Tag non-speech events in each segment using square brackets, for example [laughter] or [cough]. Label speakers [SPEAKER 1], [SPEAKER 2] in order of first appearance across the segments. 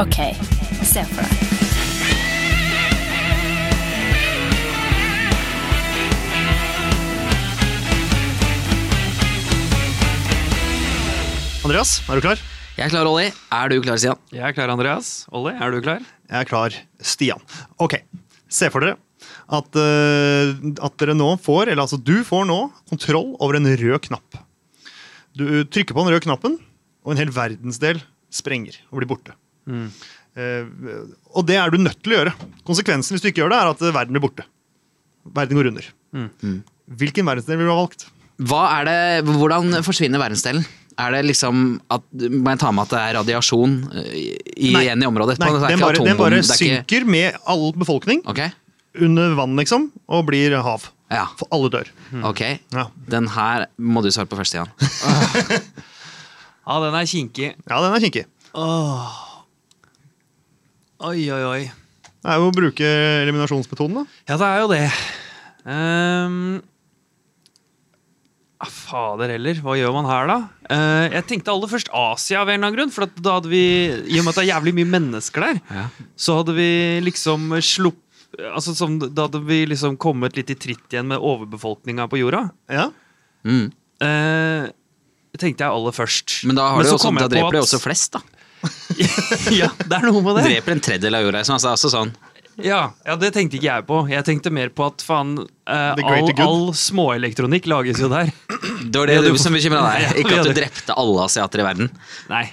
[SPEAKER 1] Ok, se for deg.
[SPEAKER 2] Andreas, er du klar?
[SPEAKER 3] Jeg er klar, Olli. Er du klar, Stian?
[SPEAKER 4] Jeg er klar, Andreas. Olli, er du klar?
[SPEAKER 2] Jeg er klar. Stian. Ok, se for dere at, uh, at dere nå får, eller altså du får nå, kontroll over en rød knapp. Du trykker på den røde knappen, og en hel verdensdel sprenger og blir borte. Eh, og det er du nødt til å gjøre. Konsekvensen hvis du ikke gjør det, er at verden blir borte. Verden går under. Hvilken verdensdel vil du ha valgt?
[SPEAKER 3] Hva er det, hvordan forsvinner verdensdelen? Er det liksom at, Må jeg ta med at det er radiasjon eh, i,
[SPEAKER 2] Nei.
[SPEAKER 3] igjen i området?
[SPEAKER 2] Nei, den bare, den bare
[SPEAKER 3] det er ikke-
[SPEAKER 2] synker med all befolkning
[SPEAKER 3] okay.
[SPEAKER 2] under vann, liksom, og blir hav.
[SPEAKER 3] ja,
[SPEAKER 2] For alle dør.
[SPEAKER 3] ok.
[SPEAKER 2] Ja,
[SPEAKER 3] Den her må du svare på først, Jan. [laughs] [laughs]
[SPEAKER 4] Ja, den er kinkig.
[SPEAKER 2] ja den er kinkig.
[SPEAKER 4] Oi, oi, oi.
[SPEAKER 2] Det er jo å bruke eliminasjonsmetoden, da.
[SPEAKER 4] Ja, det er jo det. Um, ah, fader heller, hva gjør man her, da? Uh, jeg tenkte aller først Asia av en eller annen grunn. For at da hadde vi, I og med at det er jævlig mye mennesker der,
[SPEAKER 3] Ja.
[SPEAKER 4] så hadde vi liksom slupp... Altså, som, da hadde vi liksom kommet litt i tritt igjen med overbefolkninga på jorda.
[SPEAKER 2] Ja.
[SPEAKER 3] Mm.
[SPEAKER 4] Uh, tenkte jeg aller først.
[SPEAKER 3] Men da, har det
[SPEAKER 4] jo
[SPEAKER 3] også, da dreper de også flest, da. [laughs]
[SPEAKER 4] ja, det er noe med det.
[SPEAKER 3] Dreper en tredjedel av jorda. liksom, Altså, altså sånn.
[SPEAKER 4] Ja, ja, det tenkte ikke jeg på. Jeg tenkte mer på at faen eh, all, all småelektronikk lages jo der.
[SPEAKER 3] Det var det du som bekymra deg. [laughs] Ikke at du drepte alle asiater i verden.
[SPEAKER 4] Nei.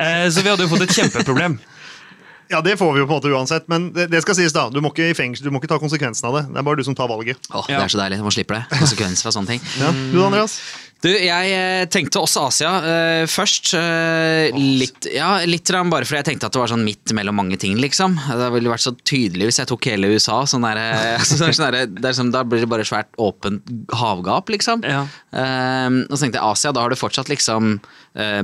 [SPEAKER 4] Eh, så vi hadde jo fått et kjempeproblem. [laughs]
[SPEAKER 2] ja, det får vi jo på en måte uansett, men det, det skal sies, da. Du må ikke i fengsel, du må ikke ta konsekvensen av det. Det er bare du som tar valget.
[SPEAKER 3] Åh,
[SPEAKER 4] Ja.
[SPEAKER 3] Det er så deilig. Man slipper det. Konsekvenser av sånne ting.
[SPEAKER 2] Ja. Du Andreas?
[SPEAKER 3] Du, jeg eh, tenkte også Asia uh, først. Uh, litt, ja, litt bare fordi jeg tenkte at det var sånn midt mellom mange ting, liksom. Det ville vært så tydelig hvis jeg tok hele USA. Sånn der, [laughs] altså, sånn der, der, er sånn, da blir det bare svært åpent havgap, liksom.
[SPEAKER 4] Ja.
[SPEAKER 3] Uh, og så tenkte jeg Asia, da har du fortsatt liksom eh,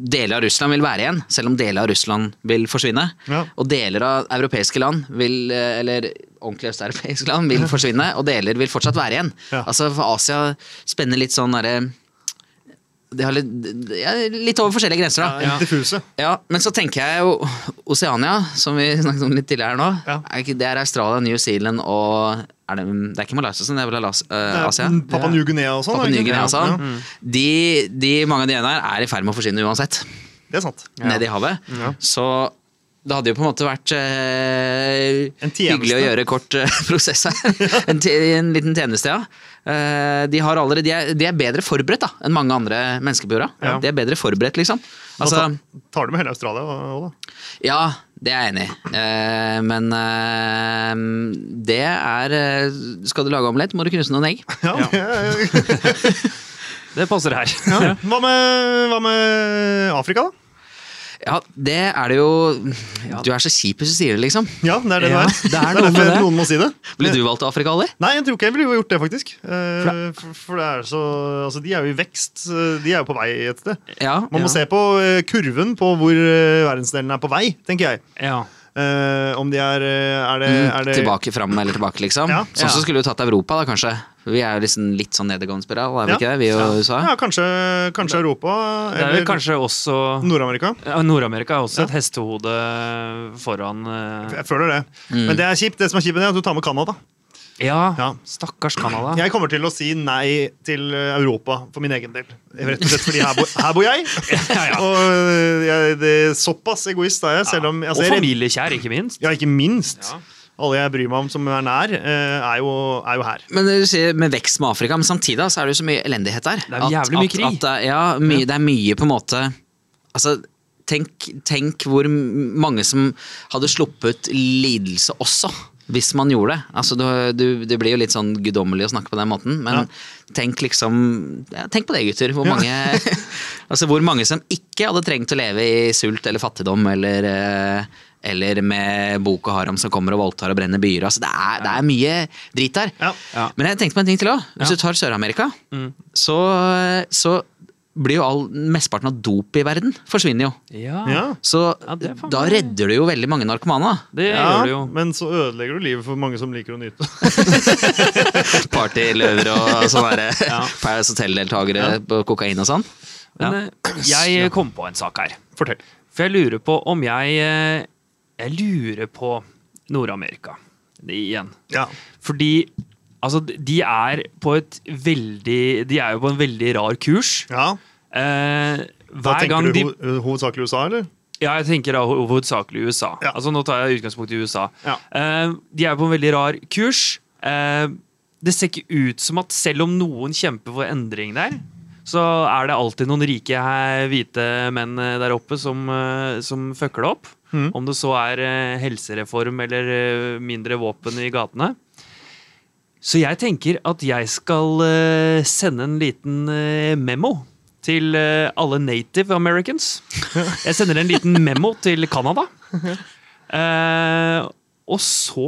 [SPEAKER 3] Deler av Russland vil være igjen, selv om deler av Russland vil forsvinne.
[SPEAKER 2] Ja.
[SPEAKER 3] Og deler av europeiske land vil, eh, eller ordentlig østeuropeiske land, vil [laughs] forsvinne, og deler vil fortsatt være igjen.
[SPEAKER 2] Ja.
[SPEAKER 3] Altså for Asia spenner litt sånn derre de har litt, ja, litt over forskjellige grenser, da.
[SPEAKER 2] Ja. Diffuse.
[SPEAKER 3] Ja, men så tenker jeg jo Oceania, som vi snakket om litt tidligere her nå.
[SPEAKER 2] Ja.
[SPEAKER 3] Det er Australia, New Zealand og er det, det er ikke Malaysia, det er vel Alas,
[SPEAKER 2] er
[SPEAKER 3] Asia?
[SPEAKER 2] Papua New-Guinea og sånn.
[SPEAKER 3] Og sånn.
[SPEAKER 2] Ja,
[SPEAKER 3] De, de, mange av de ene her er i ferd med å forsvinne uansett,
[SPEAKER 2] Det er sant.
[SPEAKER 3] nede i havet. Så det hadde jo på en måte vært eh,
[SPEAKER 2] En
[SPEAKER 3] hyggelig å gjøre kort eh, [laughs] prosess her. en, en liten tjeneste, ja. Eh, de, har allerede, de, er, de er bedre forberedt da, enn mange andre mennesker på jorda.
[SPEAKER 2] Ja.
[SPEAKER 3] De er bedre forberedt, liksom.
[SPEAKER 2] Da
[SPEAKER 3] Altså,
[SPEAKER 2] tar, tar du med hele Australia òg, da?
[SPEAKER 3] ja, det er jeg enig i. Eh, men eh, det er eh, Skal du lage omelett, må du knuse noen egg.
[SPEAKER 2] Ja. ja.
[SPEAKER 4] Det [laughs] passer her.
[SPEAKER 2] ja. Hva, med, hva med Afrika, da?
[SPEAKER 3] Ja, det er det jo Du er så kjip hvis du sier det, liksom.
[SPEAKER 2] Ja, det er det
[SPEAKER 4] Ja,
[SPEAKER 2] det er. [laughs]
[SPEAKER 4] det er noe
[SPEAKER 2] derfor noen må si det.
[SPEAKER 3] Ble du valgt til Afrika, Olli?
[SPEAKER 2] Nei, jeg tror ikke jeg ville gjort det, faktisk. Eh, For, for det er så Altså, de er jo i vekst. De er jo på vei et sted.
[SPEAKER 3] Ja.
[SPEAKER 2] Man må
[SPEAKER 4] Ja.
[SPEAKER 2] se på eh, kurven på hvor eh, verdensdelen er på vei, tenker jeg.
[SPEAKER 4] Ja.
[SPEAKER 2] Eh, om de er eh, Er det,
[SPEAKER 3] Mm,
[SPEAKER 2] er det
[SPEAKER 3] tilbake, fram eller tilbake, liksom.
[SPEAKER 2] Ja.
[SPEAKER 3] Sånn
[SPEAKER 4] Ja.
[SPEAKER 3] så skulle du tatt Europa, da, kanskje. Vi er jo liksom litt sånn nedadgående spiral, er vi
[SPEAKER 2] Ja.
[SPEAKER 3] ikke det? Vi og USA.
[SPEAKER 2] Ja, kanskje, kanskje Europa.
[SPEAKER 4] Det er
[SPEAKER 2] Eller
[SPEAKER 4] kanskje også
[SPEAKER 2] Nord-Amerika.
[SPEAKER 4] ja, Nord-Amerika er også
[SPEAKER 2] Ja.
[SPEAKER 4] et hestehode foran uh...
[SPEAKER 2] Jeg føler det.
[SPEAKER 3] Mm.
[SPEAKER 2] Men det er kjipt. Det som er kjipt, er at du tar med Canada.
[SPEAKER 4] Ja,
[SPEAKER 2] Ja.
[SPEAKER 4] stakkars Canada.
[SPEAKER 2] Jeg kommer til å si nei til Europa for min egen del. Rett og slett fordi her, bo, her bor jeg. [laughs]
[SPEAKER 4] Ja, ja.
[SPEAKER 2] Og eh, jeg, det er såpass egoist er jeg, selv om altså,
[SPEAKER 4] Og familiekjær, ikke minst.
[SPEAKER 2] Ja, ikke minst.
[SPEAKER 4] Ja.
[SPEAKER 2] Alle jeg bryr meg om som er nær, eh, er jo, er jo her.
[SPEAKER 3] Men du sier med vekst med Afrika, men samtidig så er det jo så mye elendighet der.
[SPEAKER 4] Det er jævlig mye
[SPEAKER 3] at,
[SPEAKER 4] krig.
[SPEAKER 3] At, er- ja, mye, det er mye på en måte Altså, tenk, tenk hvor mange som hadde sluppet lidelse også. Hvis man gjorde det. Altså, du, du, det blir jo litt sånn guddommelig å snakke på den måten, men
[SPEAKER 2] Ja.
[SPEAKER 3] tenk liksom ja, Tenk på det, gutter. Hvor mange, [laughs] altså, hvor mange som ikke hadde trengt å leve i sult eller fattigdom eller eh, eller med Boko Haram som kommer og voldtar og brenner byer. Altså, det, er, det er mye drit der.
[SPEAKER 2] Ja.
[SPEAKER 4] Ja.
[SPEAKER 3] Men jeg tenkte på en ting til òg. Hvis
[SPEAKER 4] Ja.
[SPEAKER 3] du tar Sør-Amerika,
[SPEAKER 4] Mm.
[SPEAKER 3] så, så blir jo all, mesteparten av dop i verden forsvinner jo.
[SPEAKER 4] Ja,
[SPEAKER 2] Ja.
[SPEAKER 3] Så
[SPEAKER 4] Ja,
[SPEAKER 3] da redder du jo veldig mange narkomane. Ja,
[SPEAKER 4] det gjør du jo.
[SPEAKER 2] Men så ødelegger du livet for mange som liker å nyte. [laughs]
[SPEAKER 3] Partyløver og sånne der, [laughs]
[SPEAKER 4] Ja.
[SPEAKER 3] Paris Hotel-deltakere på kokain og sånn.
[SPEAKER 4] Men eh, jeg kom på en sak her.
[SPEAKER 2] Fortell.
[SPEAKER 4] For jeg lurer på om jeg eh, Jeg lurer på Nord-Amerika igjen.
[SPEAKER 2] Ja.
[SPEAKER 4] Fordi altså, de er på et veldig De er jo på en veldig rar kurs.
[SPEAKER 2] ja.
[SPEAKER 4] Eh,
[SPEAKER 2] Da tenker du ho hovedsakelig USA, eller?
[SPEAKER 4] Ja, jeg tenker da ho- hovedsakelig USA.
[SPEAKER 2] Ja.
[SPEAKER 4] Altså Nå tar jeg utgangspunkt i USA.
[SPEAKER 2] Ja.
[SPEAKER 4] Eh, de er på en veldig rar kurs. Eh, det ser ikke ut som at selv om noen kjemper for endring der, så er det alltid noen rike eh, hvite menn eh, der oppe som, eh, som fucker det opp.
[SPEAKER 2] Mm.
[SPEAKER 4] Om det så er eh, helsereform eller eh, mindre våpen i gatene. Så jeg tenker at jeg skal eh, sende en liten eh, memo til eh, alle native americans. Jeg sender en liten [laughs] memo til Canada. Og så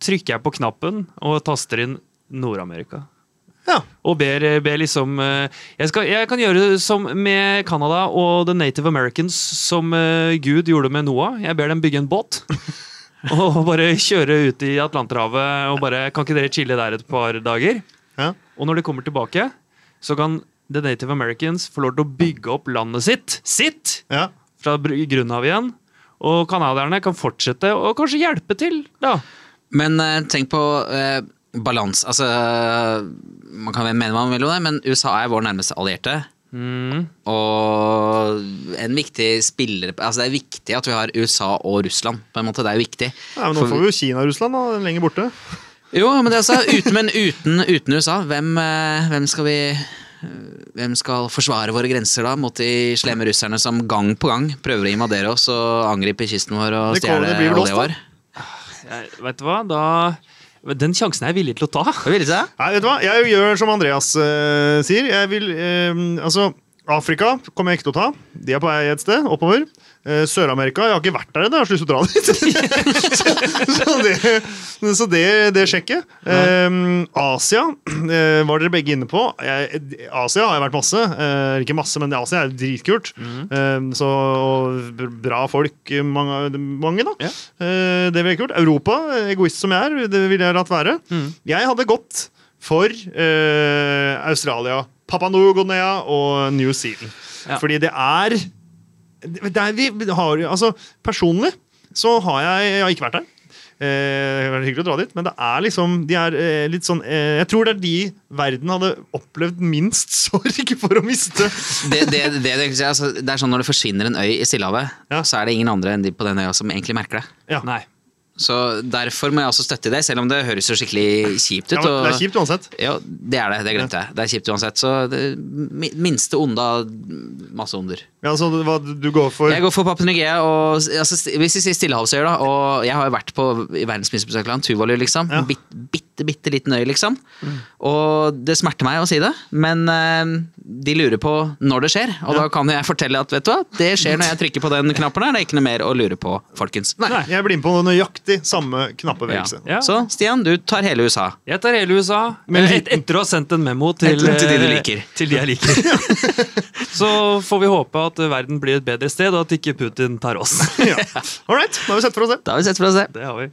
[SPEAKER 4] trykker jeg på knappen og taster inn Nord-Amerika.
[SPEAKER 2] Ja.
[SPEAKER 4] Og ber, ber liksom jeg, skal, jeg kan gjøre som med Canada og The Native Americans, som Gud gjorde med Noah. Jeg ber dem bygge en båt. [laughs] og bare kjøre ut i Atlanterhavet og bare Kan ikke dere chille der et par dager?
[SPEAKER 2] Ja.
[SPEAKER 4] Og når de kommer tilbake, så kan The Native Americans få lov til å bygge opp landet sitt sitt
[SPEAKER 2] ja.
[SPEAKER 4] fra grunnen av igjen. Og canadierne kan fortsette og kanskje hjelpe til, da.
[SPEAKER 3] Men eh, tenk på eh, balans. Altså, man kan mene hva man vil om det, men USA er vår nærmeste allierte.
[SPEAKER 4] Mm.
[SPEAKER 3] Og en viktig spiller Altså Det er viktig at vi har USA og Russland. på en måte, Det er jo viktig.
[SPEAKER 2] ja men nå får vi jo Kina og Russland da, lenger borte.
[SPEAKER 3] Jo, men, det er altså, uten, men uten, uten USA, hvem, eh, hvem skal vi hvem skal forsvare våre grenser da mot de slemme russerne som gang på gang prøver å invadere oss og angripe kysten vår og stjele olja vår?
[SPEAKER 4] Vet du hva, da Den sjansen er jeg villig til å ta.
[SPEAKER 3] Jeg?
[SPEAKER 2] Nei, vet du hva? Jeg gjør som Andreas uh, sier. Jeg vil uh, Altså, Afrika kommer jeg ikke til å ta. De er på vei et sted, oppover. Eh, Sør-Amerika Jeg har ikke vært der ennå, jeg har så lyst til å dra dit. [laughs] så så det, så det, det sjekker jeg. Eh, Asia uh, var dere begge inne på. Jeg, Asia har jeg vært masse. Uh, ikke masse, men Asia er dritkult. Eh, så og bra folk, mange, mange da.
[SPEAKER 4] Ja.
[SPEAKER 2] Uh, det veldig kult. Europa, egoist som jeg er, det ville jeg latt være. Jeg hadde gått for eh, Australia, Papua New-Guinea og New Zealand.
[SPEAKER 4] Ja.
[SPEAKER 2] Fordi det er det er vi har, altså, Personlig så har jeg, jeg har ikke vært der. Eh, det hyggelig å dra dit, men det er liksom de er eh, litt sånn eh, Jeg tror det er de verden hadde opplevd minst [laughs] sorg for å miste.
[SPEAKER 3] Det, det, det, det, altså, det er sånn Når det forsvinner en øy i Stillehavet,
[SPEAKER 2] Ja.
[SPEAKER 3] så er det ingen andre enn de på den øya som egentlig merker det.
[SPEAKER 2] Ja.
[SPEAKER 4] Nei.
[SPEAKER 3] Så Derfor må jeg også støtte det, selv om det høres jo skikkelig kjipt ut.
[SPEAKER 2] Ja, men det er kjipt uansett.
[SPEAKER 3] Ja, det er det. Det glemte jeg. Det er kjipt uansett. Så det minste onde av masse onder.
[SPEAKER 2] Ja, altså, hva du går for
[SPEAKER 3] Jeg går for Papua Ny-Guinea, og altså, hvis vi sier Stillehavsøya, da, og jeg har jo vært på i verdens minste besøkland, Tuvalu, liksom.
[SPEAKER 2] Ja.
[SPEAKER 3] Bitt, bitte, bitte liten øy, liksom. Og det smerter meg å si det, men eh, de lurer på når det skjer. Og da kan jeg fortelle at vet du hva, det skjer når jeg trykker på den knappen her. Det er ikke noe mer å lure på, folkens.
[SPEAKER 2] Nei, jeg blir med på nøyaktig samme knappebevegelse.
[SPEAKER 4] Ja.
[SPEAKER 3] Så Stian, du tar hele USA.
[SPEAKER 4] Jeg tar hele USA
[SPEAKER 2] Men
[SPEAKER 4] eh, et, etter å ha sendt en memo til,
[SPEAKER 3] Til- til de du
[SPEAKER 4] eh,
[SPEAKER 3] liker.
[SPEAKER 4] Til de jeg liker. [laughs] [laughs] Så får vi håpe at verden blir et bedre sted, og at ikke Putin tar oss.
[SPEAKER 2] Ja. All right, da har vi sett for oss det.
[SPEAKER 3] Da har vi sett for oss det.
[SPEAKER 4] Det har vi.